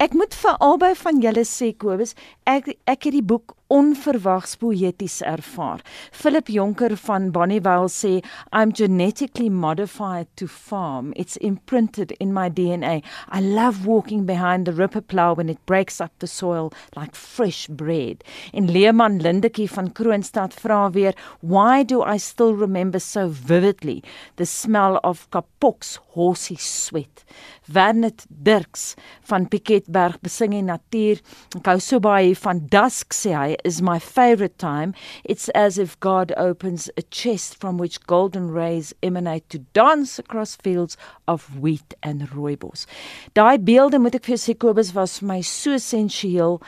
Ek moet vir albei van julle sê Kobus, ek ek het die boek onverwags poëties ervaar. Philip Jonker van Bonnievale sê I'm genetically modified to farm. It's imprinted in my DNA. I love walking behind the ripper plow when it breaks up the soil like fresh bread. En Leeman Lindekie van Kroonstad vra weer, why do I still remember so vividly the smell of Kapok's horsey sweat? Wernet Dirks van Piketberg besing en natuur. Kousobaai van Dusk sê hy is my favorite time. It's as if God opens a chest from which golden rays emanate to dance across fields of wheat and rooibos. Daai beelde moet ek vir Kobus was vir my so sensueel.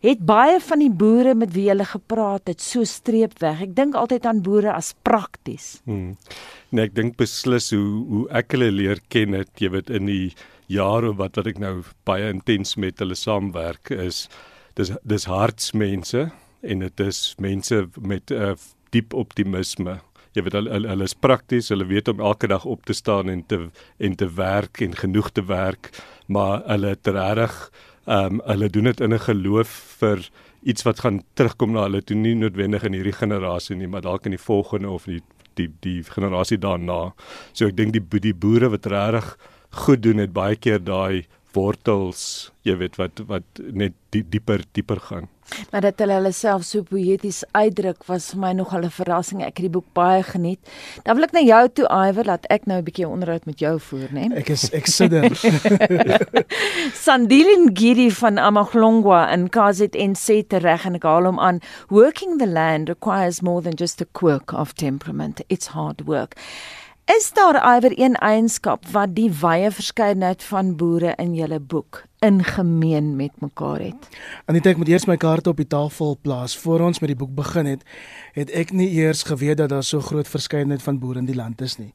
Het baie van die boere met wie hulle gepraat het so streep weg. Ek dink altyd aan boere as prakties. Hmm. Nee, ek dink beslis hoe hoe ek hulle leer ken het, jy weet in die jare wat wat ek nou baie intens met hulle saamwerk is dis dis hartsmense en dit is mense met 'n uh, diep optimisme. Jy weet hulle hulle is prakties, hulle weet om elke dag op te staan en te en te werk en genoeg te werk, maar hulle het reg ehm um, hulle doen dit in 'n geloof vir iets wat gaan terugkom na hulle toe nie noodwendig in hierdie generasie nie, maar dalk in die volgende of die die die generasie daarna. So ek dink die die boere wat reg goed doen het baie keer daai wortels, jy weet wat wat net die, dieper dieper gaan. Maar dat hulle hulle self so poëties uitdruk was vir my nogal 'n verrassing. Ek het die boek baie geniet. Dan wil ek na jou toe Iwer dat ek nou 'n bietjie onderhoud met jou voer, né? Ek is ek sit daar. Sandilin Giri van Amaglongwa in KZN sê tereg en ek haal hom aan. Working the land requires more than just a quirk of temperament. It's hard work. Is daar iwer een eienskap wat die wye verskeidenheid van boere in julle boek in gemeen met mekaar het? Anita, ek moet eers my kaarte op die tafel plaas voor ons met die boek begin het, het ek nie eers geweet dat daar so groot verskeidenheid van boere in die land is nie.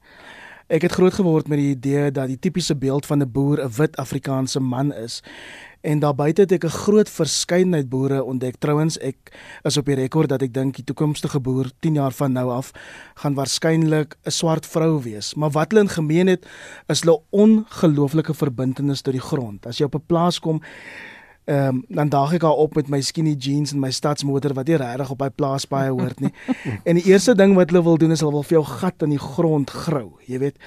Ek het groot geword met die idee dat die tipiese beeld van 'n boer 'n wit Afrikaanse man is En daar buite het ek 'n groot verskeidenheid boere ontdek. Trouwens, ek is op die rekord dat ek dink die toekomstige boer 10 jaar van nou af gaan waarskynlik 'n swart vrou wees. Maar wat hulle in gemeen het, is hulle ongelooflike verbintenis tot die grond. As jy op 'n plaas kom, ehm um, dan daag ek haar op met my skinny jeans en my stadsmotor wat nie regtig op my plaas baie hoort nie. en die eerste ding wat hulle wil doen is hulle wil vir jou gat in die grond grou, jy weet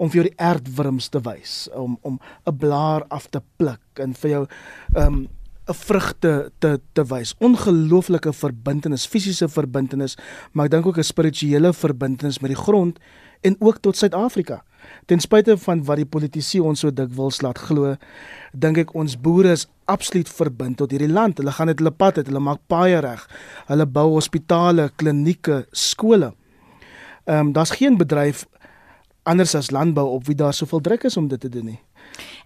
om vir jou die aardwurms te wys, om om 'n blaar af te pluk en vir jou um 'n vrugte te te wys. Ongelooflike verbintenis, fisiese verbintenis, maar ek dink ook 'n spirituele verbintenis met die grond en ook tot Suid-Afrika. Ten spyte van wat die politici ons so dikwels laat glo, dink ek ons boere is absoluut verbind tot hierdie land. Hulle gaan dit hulle pad uit, hulle maak paaie reg. Hulle bou hospitale, klinieke, skole. Ehm um, daar's geen bedryf anders as landbou op wie daar soveel druk is om dit te doen nie.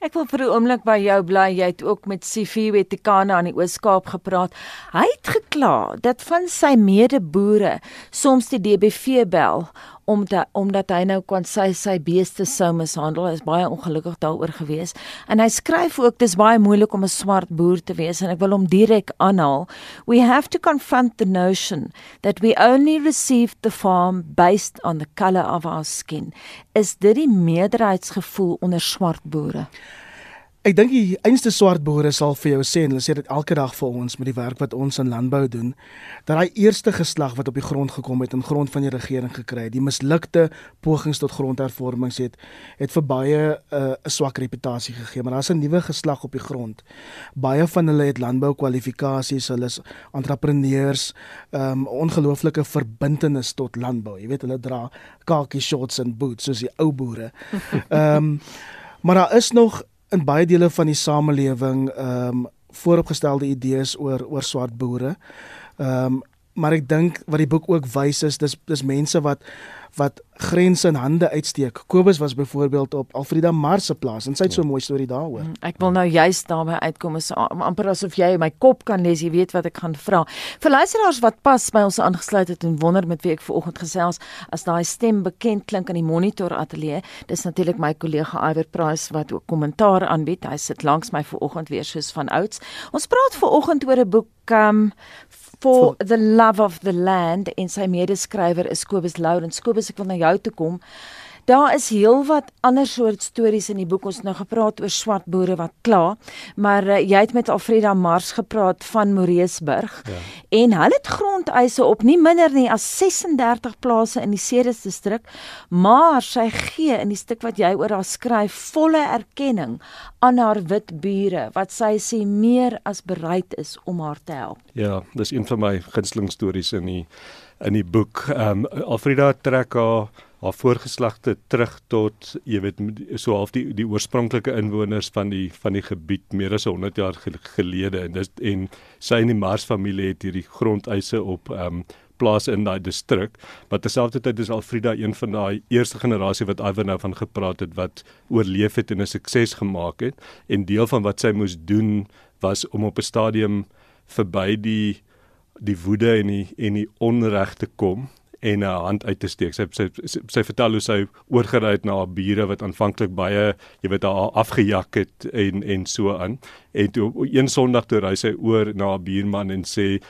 Ek wil vir 'n oomblik by jou bly. Jy het ook met Sifiwe Tikana aan die Oos-Kaap gepraat. Hy het gekla dat van sy medeboere soms die DBV bel omdat omdat hy nou kon sy sy beeste sou mishandel. Is baie ongelukkig daaroor gewees. En hy skryf ook dis baie moeilik om 'n swart boer te wees en ek wil hom direk aanhaal. We have to confront the notion that we only received the farm based on the color of our skin. Is dit die meerderheidsgevoel onder swart boere? Ek dink die einste swart boere sal vir jou sê en hulle sê dit elke dag vir ons met die werk wat ons in landbou doen, dat daai eerste geslag wat op die grond gekom het en grond van die regering gekry het, die mislukte pogings tot grondhervormings het, het vir baie uh, 'n uh, swak reputasie gegee, maar daar's 'n nuwe geslag op die grond. Baie van hulle het landbou kwalifikasies, hulle is entrepreneurs, um ongelooflike verbintenis tot landbou. Jy weet hulle dra khaki shorts en boots soos die ou boere. Um maar daar is nog in baie dele van die samelewing ehm um, vooropgestelde idees oor oor swart boere. Ehm um, maar ek dink wat die boek ook wys is dis dis mense wat wat grense in hande uitsteek. Kobus was byvoorbeeld op Alfreda Mars se plaas en sy het so 'n mooi storie daaroor. Mm, ek wil nou juist daarby uitkom is amper asof jy my kop kan lees, jy weet wat ek gaan vra. Vir luisteraars wat pas by ons aangesluit het en wonder met wie ek vanoggend gesels, as daai stem bekend klink aan die monitor ateljee, dis natuurlik my kollega Iver Price wat ook kommentaar aanbied. Hy sit langs my vanoggend weer soos van ouds. Ons praat vanoggend oor 'n boek um for the love of the land en sy medeskrywer is Kobus Lourens. Kobus, ek wil na jou toe kom. Daar is heelwat ander soort stories in die boek. Ons het nou gepraat oor swart boere wat kla, maar uh, jy het met Alfreda Mars gepraat van Moreesburg. Ja. En hulle het grondeise op nie minder nie as 36 plase in die Ceres distrik, maar sy gee in die stuk wat jy oor haar skryf volle erkenning aan haar wit bure wat sy sê meer as bereid is om haar te help. Ja, dis een van my gunsteling stories in die in die boek. Ehm um, Alfreda trek haar haar voorgeslagte terug tot jy weet so half die die oorspronklike inwoners van die van die gebied meer as 100 jaar gelede. En dis en sy en die Mars familie het hierdie grondeise op ehm um, plaas in daai distrik. Maar terselfdertyd is Alfreda een van daai eerste generasie wat Iver nou van gepraat het wat oorleef het en 'n sukses gemaak het. En deel van wat sy moes doen was om op 'n stadium verby die die woede en die en die onreg te kom en 'n hand uit te steek. Sy sy sy, sy vertel hoe sy oorgery het na haar bure wat aanvanklik baie, jy weet, haar afgejak het en en so aan. En toe een Sondag toe ry sy oor na haar buurman en sê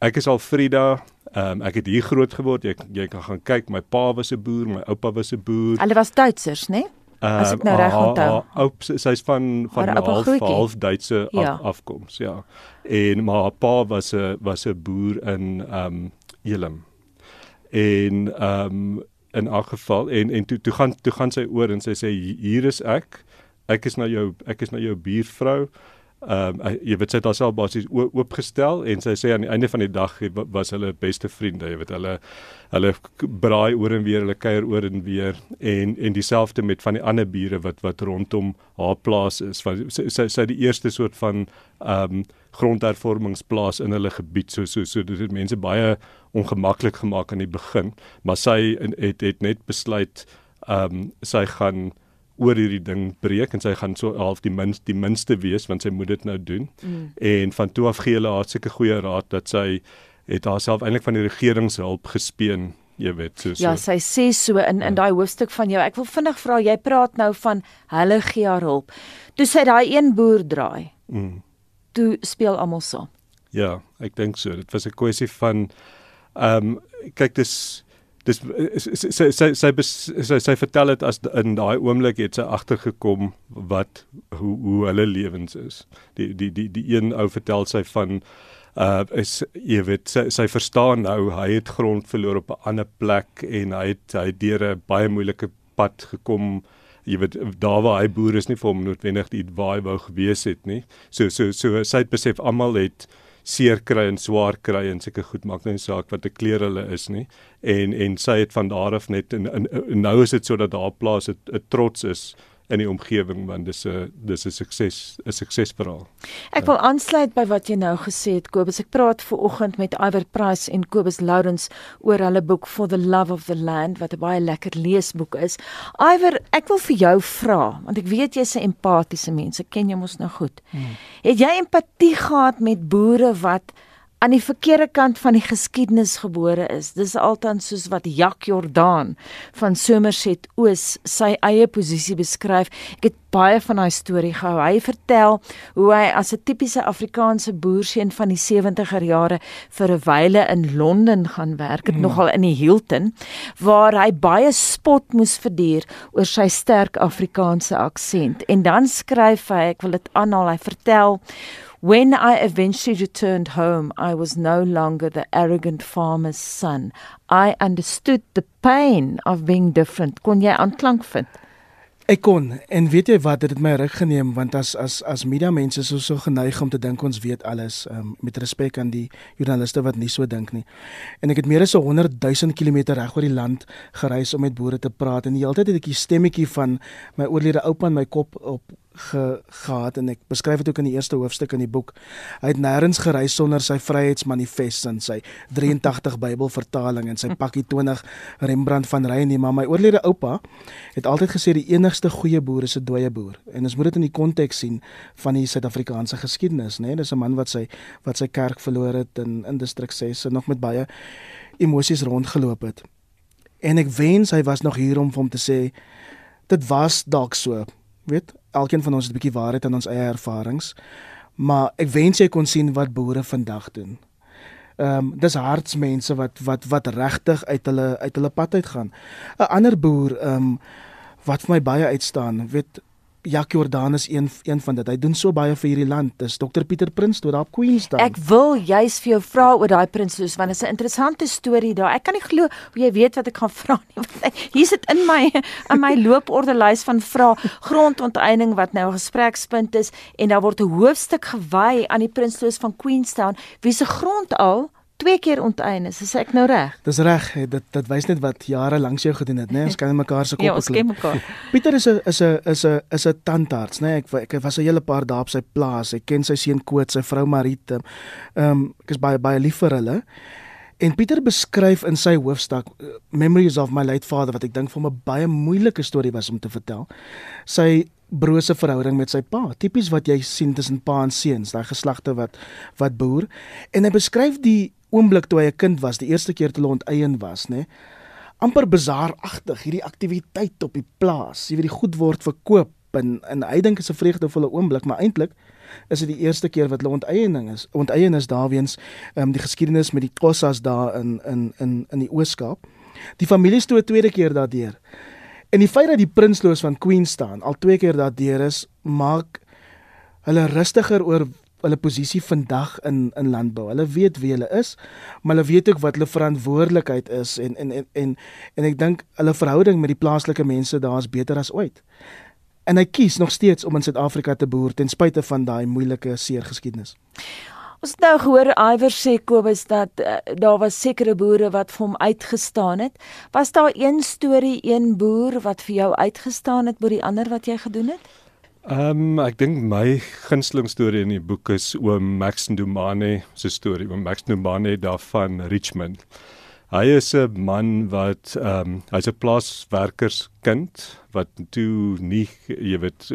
ek is al Frida Ehm um, ek het hier groot geword. Jy jy kan gaan kyk. My pa was 'n boer, my oupa was 'n boer. Hulle was Duitsers, né? Nee? As ek nou reg onthou. Oup sy's van van half half Duitse af, ja. afkoms, ja. En maar haar pa was 'n was 'n boer in ehm um, Elim en ehm um, in elk geval en en toe toe gaan toe gaan sy oor en sy sê hier is ek. Ek is nou jou ek is nou jou buurvrou. Ehm um, jy weet sy het haarself basies oopgestel en sy sê aan die einde van die dag was hulle beste vriende. Jy weet hulle hulle braai oor en weer hulle kuier oor en weer en en dieselfde met van die ander bure wat wat rondom haar plaas is. Van sy sy, sy die eerste soort van ehm um, grondhervormingsplaas in hulle gebied so so so dit het mense baie ongemaklik gemaak aan die begin maar sy het het net besluit ehm um, sy gaan oor hierdie ding breek en sy gaan so half die minste die minste wees want sy moet dit nou doen. Mm. En van toe af gee hulle haar seker goeie raad dat sy het haarself eintlik van die regeringshulp gespeen, jy weet, so so. Ja, sy sê so in in ja. daai hoofstuk van jou. Ek wil vinnig vra, jy praat nou van hulle gee haar hulp. Toe sy daai een boer draai. Mm. Toe speel almal so. Ja, ek dink so. Dit was 'n kwessie van ehm um, kyk dis dis sy sy sy sy sy vertel dit as in daai oomblik het sy agtergekom wat hoe hoe hulle lewens is. Die die die die een ou vertel sy van uh is jy weet sy, sy verstaan nou hy het grond verloor op 'n ander plek en hy het hy deur 'n baie moeilike pad gekom jy weet daar waar hy boer is nie vir hom noodwendig die waar hy wou gewees het nie. So so so sy het besef almal het seer kry en swaar kry en seker goed maak nou nie saak wat 'n kleur hulle is nie. En en sy het van daar af net en, en, en nou is dit sodat daar plaas 'n trots is in die omgewing want dis 'n dis 'n sukses 'n suksesverhaal. Ek wil aansluit by wat jy nou gesê het Kobus. Ek praat ver oggend met Iwer Price en Kobus Lourens oor hulle boek For the Love of the Land wat 'n baie lekker leesboek is. Iwer, ek wil vir jou vra want ek weet jy's 'n empatiese mens. Ek ken jou mos nou goed. Hmm. Het jy empatie gehad met boere wat aan die verkeerde kant van die geskiedenis gebore is. Dis altans soos wat Jack Jordaan van Somerset Oos sy eie posisie beskryf. Ek het baie van daai storie gehou. Hy vertel hoe hy as 'n tipiese Afrikaanse boerseun van die 70er jare vir 'n wyle in Londen gaan werk, het mm. nogal in die Hilton, waar hy baie spot moes verduur oor sy sterk Afrikaanse aksent. En dan skryf hy, ek wil dit aanhaal, hy vertel When I eventually returned home, I was no longer the arrogant farmer's son. I understood the pain of being different. Kon jy aanklank vind? Ek kon en weet jy wat dit het my ruk geneem want as as as media mense is so so geneig om te dink ons weet alles um, met respek aan die joernaliste wat nie so dink nie. En ek het meer as 100 000 km reg oor die land gereis om met boere te praat en die hele tyd het ek die stemmetjie van my oorlede oupa in my kop op ge, gehad en ek beskryf dit ook in die eerste hoofstuk in die boek. Hy het nêrens gereis sonder sy vryheidsmanifest en sy 83 Bybelvertaling en sy pakkie 20 Rembrandt van Rey nie, maar my oorlede oupa het altyd gesê die enigste goeie boer is 'n dooie boer. En ons moet dit in die konteks sien van die Suid-Afrikaanse geskiedenis, né? Nee? Dis 'n man wat sy wat sy kerk verloor het in in distrik 6 en nog met baie emosies rondgeloop het. En ek wens hy was nog hier om vir hom te sê dit was dalk so weet elkeen van ons het 'n bietjie waarheid in ons eie ervarings maar ek wens jy kon sien wat boere vandag doen Ehm um, dis hartsmense wat wat wat regtig uit hulle uit hulle pad uitgaan. 'n Ander boer ehm um, wat vir my baie uitstaan, weet Jack Jordan is een een van dit. Hy doen so baie vir hierdie land. Dis Dr Pieter Prins toe daar op Queenstown. Ek wil juis vir jou vra oor daai Prinsloo want dit is 'n interessante storie daar. Ek kan nie glo hoe jy weet wat ek gaan vra nie. Hier sit in my in my loopordelys van vra grondonteiening wat nou 'n gesprekspunt is en daar word 'n hoofstuk gewy aan die Prinsloo van Queenstown wie se grond al twee keer onteien is, is ek nou reg? Dis reg. Dit dit wys net wat jare lank jy gedoen het, né? Nee? Ons kan mekaar se koppe. Ja, ons ken mekaar. Pieter is 'n is 'n is 'n is 'n tandarts, né? Nee? Ek ek was 'n hele paar dae op sy plaas. Ek ken sy seun Koot, sy vrou Marite. Ehm um, ek is baie baie lief vir hulle. En Pieter beskryf in sy hoofstuk Memories of my late father wat ek dink vir hom 'n baie moeilike storie was om te vertel. Sy brose verhouding met sy pa, tipies wat jy sien tussen pa en seuns, daai geslagte wat wat boer. En hy beskryf die oomblik toe hy 'n kind was, die eerste keer toe hy onteien was, nê? amper bazaaragtig hierdie aktiwiteit op die plaas. Jy weet die goed word verkoop en en hy dink is 'n vreugdevolle oomblik, maar eintlik is dit die eerste keer wat hulle onteiening is. Onteien is daarweens ehm um, die geskiedenis met die Kossas daar in in in in die Oos-Kaap. Die familie stoot tweede keer daardeur. En die feit dat die prinsloos van Queenstown al twee keer daardeur is, maak hulle rustiger oor hulle posisie vandag in in landbou. Hulle weet wie hulle is, maar hulle weet ook wat hulle verantwoordelikheid is en en en en, en ek dink hulle verhouding met die plaaslike mense daar is beter as ooit. En hy kies nog steeds om in Suid-Afrika te boer ten spyte van daai moeilike seer geskiedenis. Ons nou gehoor Iwer sê Kobus dat uh, daar was sekere boere wat vir hom uitgestaan het. Was daar een storie, een boer wat vir jou uitgestaan het bo die ander wat jy gedoen het? Ehm um, ek dink my gunsteling storie in die boek is oom Max Ndumane se storie, oom Max Ndumane daar van Richmond. Hy is 'n man wat ehm um, hy's 'n plaaswerkerskind wat toe nie jy weet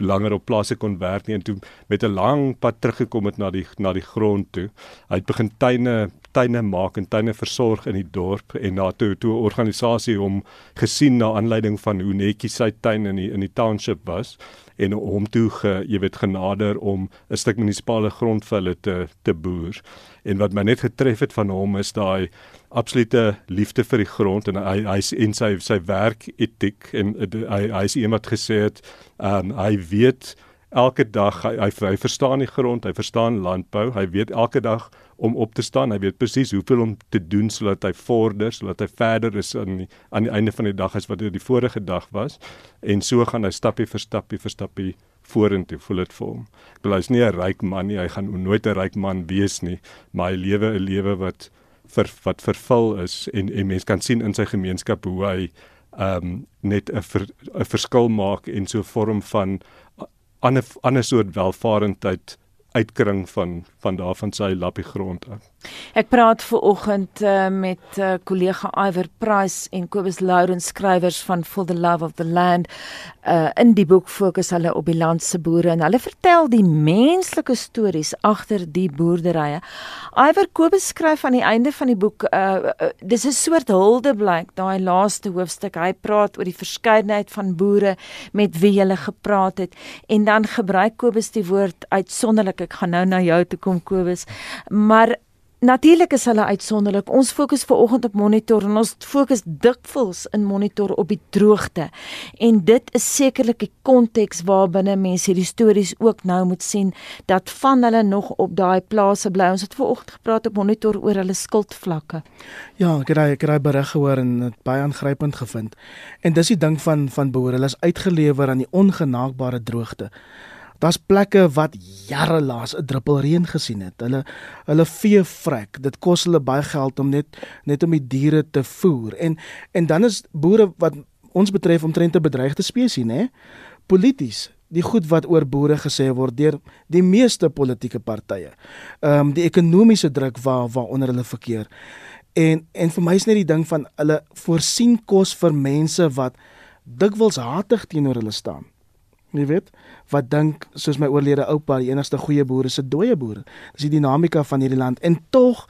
langer op plase kon werk nie en toe met 'n lang pad teruggekom het na die na die grond toe. Hy het begin tuine tuine maak en tuine versorg in die dorp en na toe toe 'n organisasie hom gesien na aanleiding van hoe netjies sy tuin in die in die township was en hom toe ge, jy weet genader om 'n stuk munisipale grond vir hulle te te boer. En wat my net getref het van hom is daai absolute liefde vir die grond en hy hy en sy sy werk etiek en hy hy is iemand gesê het um, hy weet elke dag hy, hy hy verstaan die grond, hy verstaan landbou, hy weet elke dag om op te staan. Hy weet presies hoeveel om te doen sodat hy vorder, sodat hy verder is aan die, aan die einde van die dag as wat dit die vorige dag was. En so gaan hy stappie vir stappie vir stappie vorentoe, voel dit vir hom. Ek bedoel hy's nie 'n ryk man nie, hy gaan nooit 'n ryk man wees nie, maar hy lewe 'n lewe wat vir wat vervul is en en mense kan sien in sy gemeenskap hoe hy ehm um, net 'n 'n verskil maak en so 'n vorm van ander ander soort welvarendheid uitkring van van daar van sy lappie grond af. Ek praat ver oggend uh, met uh, kollega Iver Price en Kobus Lourens skrywers van For the Love of the Land. Uh, in die boek fokus hulle op die land se boere en hulle vertel die menslike stories agter die boerderye. Iver Kobus skryf aan die einde van die boek uh, uh, dis 'n soort huldeblyk daai laaste hoofstuk. Hy praat oor die verskeidenheid van boere met wie hulle gepraat het en dan gebruik Kobus die woord uitsonderlik. Ek gaan nou na jou toe kom Kobus. Maar Natuurlik is hulle uitsonderlik. Ons fokus ver oggend op monitor en ons fokus dikwels in monitor op die droogte. En dit is sekerlik die konteks waarbinne mense hierdie stories ook nou moet sien dat van hulle nog op daai plase bly. Ons het ver oggend gepraat op monitor oor hulle skuldvlakke. Ja, ek het ek het berig gehoor en dit baie aangrypend gevind. En dis die ding van van behoor. Hulle is uitgelewer aan die ongenaakbare droogte. Daar's plekke wat jare laas 'n druppel reën gesien het. Hulle hulle vee vrek. Dit kos hulle baie geld om net net om die diere te voer. En en dan is boere wat ons betref omtrent 'n bedreigde spesies, né? Polities die goed wat oor boere gesê word deur die meeste politieke partye. Ehm um, die ekonomiese druk waar waaronder hulle verkeer. En en vir my is net die ding van hulle voorsien kos vir mense wat dikwels hatig teenoor hulle staan. Jy weet, wat dink soos my oorlede oupa, die enigste goeie boer is 'n dooie boer. Dis die dinamika van hierdie land en tog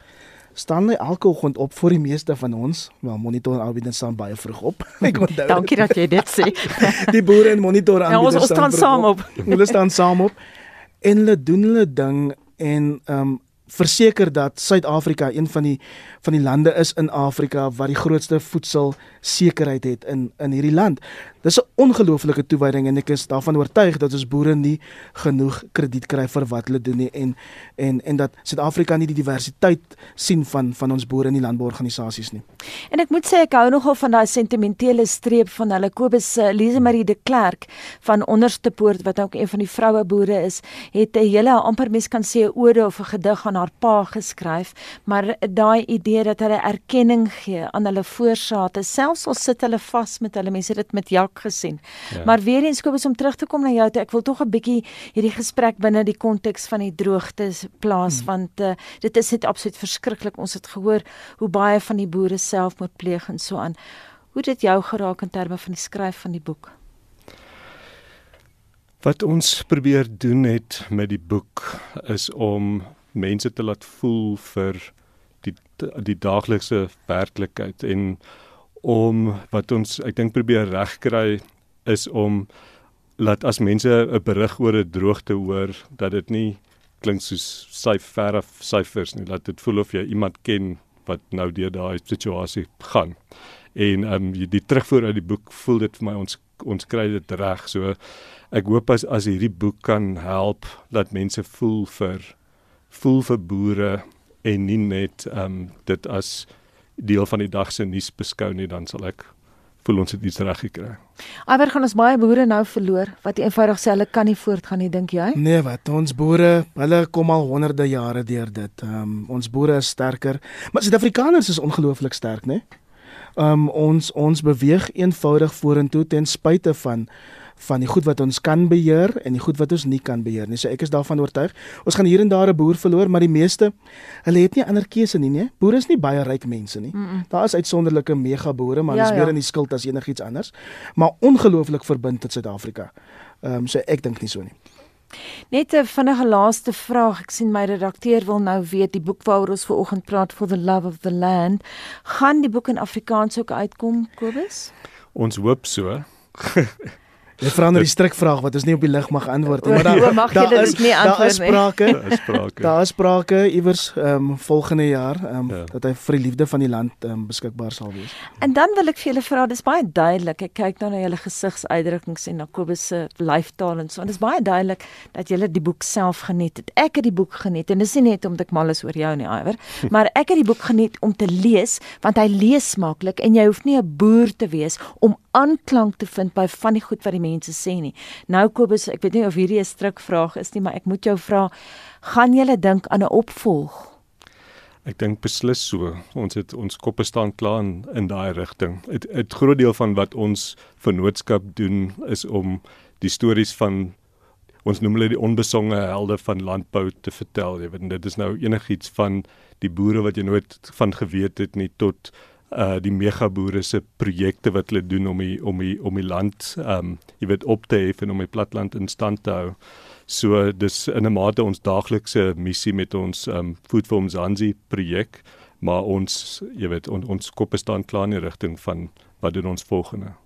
staan hy elke oggend op vir die meeste van ons. Wel, monitor aanbieders staan baie vroeg op. Ek onthou. Dankie dat jy dit sê. die boere en monitor aanbieders ja, ons, ons staan saam op. op. hulle staan saam op en hulle doen hulle ding en ehm um, verseker dat Suid-Afrika een van die van die lande is in Afrika wat die grootste voedselsekerheid het in in hierdie land. Dis 'n ongelooflike toewyding en ek is daarvan oortuig dat ons boere nie genoeg krediet kry vir wat hulle doen nie en en en dat Suid-Afrika nie die diversiteit sien van van ons boere in die landbouorganisasies nie. En ek moet sê ek hou nogal van daai sentimentele streep van hulle Kobus uh, Lise Marie de Klerk van Onderste Poort wat ook een van die vroue boere is, het 'n hele amper mens kan sê 'n ode of 'n gedig haar pa geskryf, maar daai idee dat hulle erkenning gee aan hulle voorsate, selfs al sit hulle vas met hulle mense dit met Jak gesien. Ja. Maar weer eens Kobus om terug te kom na jou toe, ek wil tog 'n bietjie hierdie gesprek binne die konteks van die droogtes plaas hmm. want uh, dit is net absoluut verskriklik. Ons het gehoor hoe baie van die boere selfmoord pleeg en so aan. Hoe dit jou geraak in terme van die skryf van die boek? Wat ons probeer doen het met die boek is om mense te laat voel vir die die daaglikse werklikheid en om wat ons ek dink probeer regkry is om laat as mense 'n berig oor 'n droogte hoor dat dit nie klink soos syfer of syfers nie. Laat dit voel of jy iemand ken wat nou deur daai situasie gaan. En ehm um, die terugvoer uit die boek voel dit vir my ons ons kry dit reg. So ek hoop as as hierdie boek kan help dat mense voel vir voel vir boere en nie net ehm um, dit as deel van die dag se nuus beskou nie dan sal ek voel ons het iets reg gekry. Alwer gaan ons baie boere nou verloor wat eenvoudig sê hulle kan nie voortgaan nie dink jy? Nee, wat ons boere, hulle kom al honderde jare deur dit. Ehm um, ons boere is sterker, maar Suid-Afrikaners is ongelooflik sterk, né? Ehm um, ons ons beweeg eenvoudig vorentoe ten spyte van van die goed wat ons kan beheer en die goed wat ons nie kan beheer nie. So ek is daarvan oortuig. Ons gaan hier en daar 'n boer verloor, maar die meeste hulle het nie ander keuse nie, nee. Boere is nie baie ryk mense nie. Mm -mm. Daar is uitsonderlike mega boere, maar hulle ja, is meer ja. in die skuld as enigiets anders. Maar ongelooflik verbind tot Suid-Afrika. Ehm um, so ek dink nie so nie. Net 'n vinnige laaste vraag. Ek sien my redakteur wil nou weet die boek waaroor ons vanoggend praat for the love of the land, gaan die boek in Afrikaans ook uitkom, Kobus? Ons hoop so. Jy verander die strikvraag wat ons nie op die lig mag antwoord nie. Maar daar mag jy dit nie antwoord nie. Daar is sprake. Daar is sprake. Daar is sprake iewers ehm um, volgende jaar ehm um, ja. dat hy vir die liefde van die land ehm um, beskikbaar sal wees. En dan wil ek vir julle vra, dis baie duidelik. Ek kyk nou na julle gesigsuitdrukkings en na Kobus se lyfstaal en so. En dis baie duidelik dat julle die boek self geniet het. Ek het die boek geniet en dis nie net omdat ek mal is oor jou nie, Iwer, maar ek het die boek geniet om te lees want hy lees smaaklik en jy hoef nie 'n boer te wees om aanklank te vind by van die goed wat die mense sê nie. Nou Kobus, ek weet nie of hierdie 'n strikvraag is nie, maar ek moet jou vra, gaan jy dink aan 'n opvolg? Ek dink beslis so. Ons het ons koppe staan klaar in, in daai rigting. 'n Groot deel van wat ons vennootskap doen is om die stories van ons noem hulle die onbesonge helde van landbou te vertel. Jy weet dit is nou enigiets van die boere wat jy nooit van geweet het nie tot uh die megaboere se projekte wat hulle doen om die om die om die land um jy weet op te hef en om die platland in stand te hou. So dis in 'n mate ons daaglikse missie met ons um Food for Mzansi projek, maar ons jy weet on, ons koppe staan klaar in die rigting van wat doen ons volgende.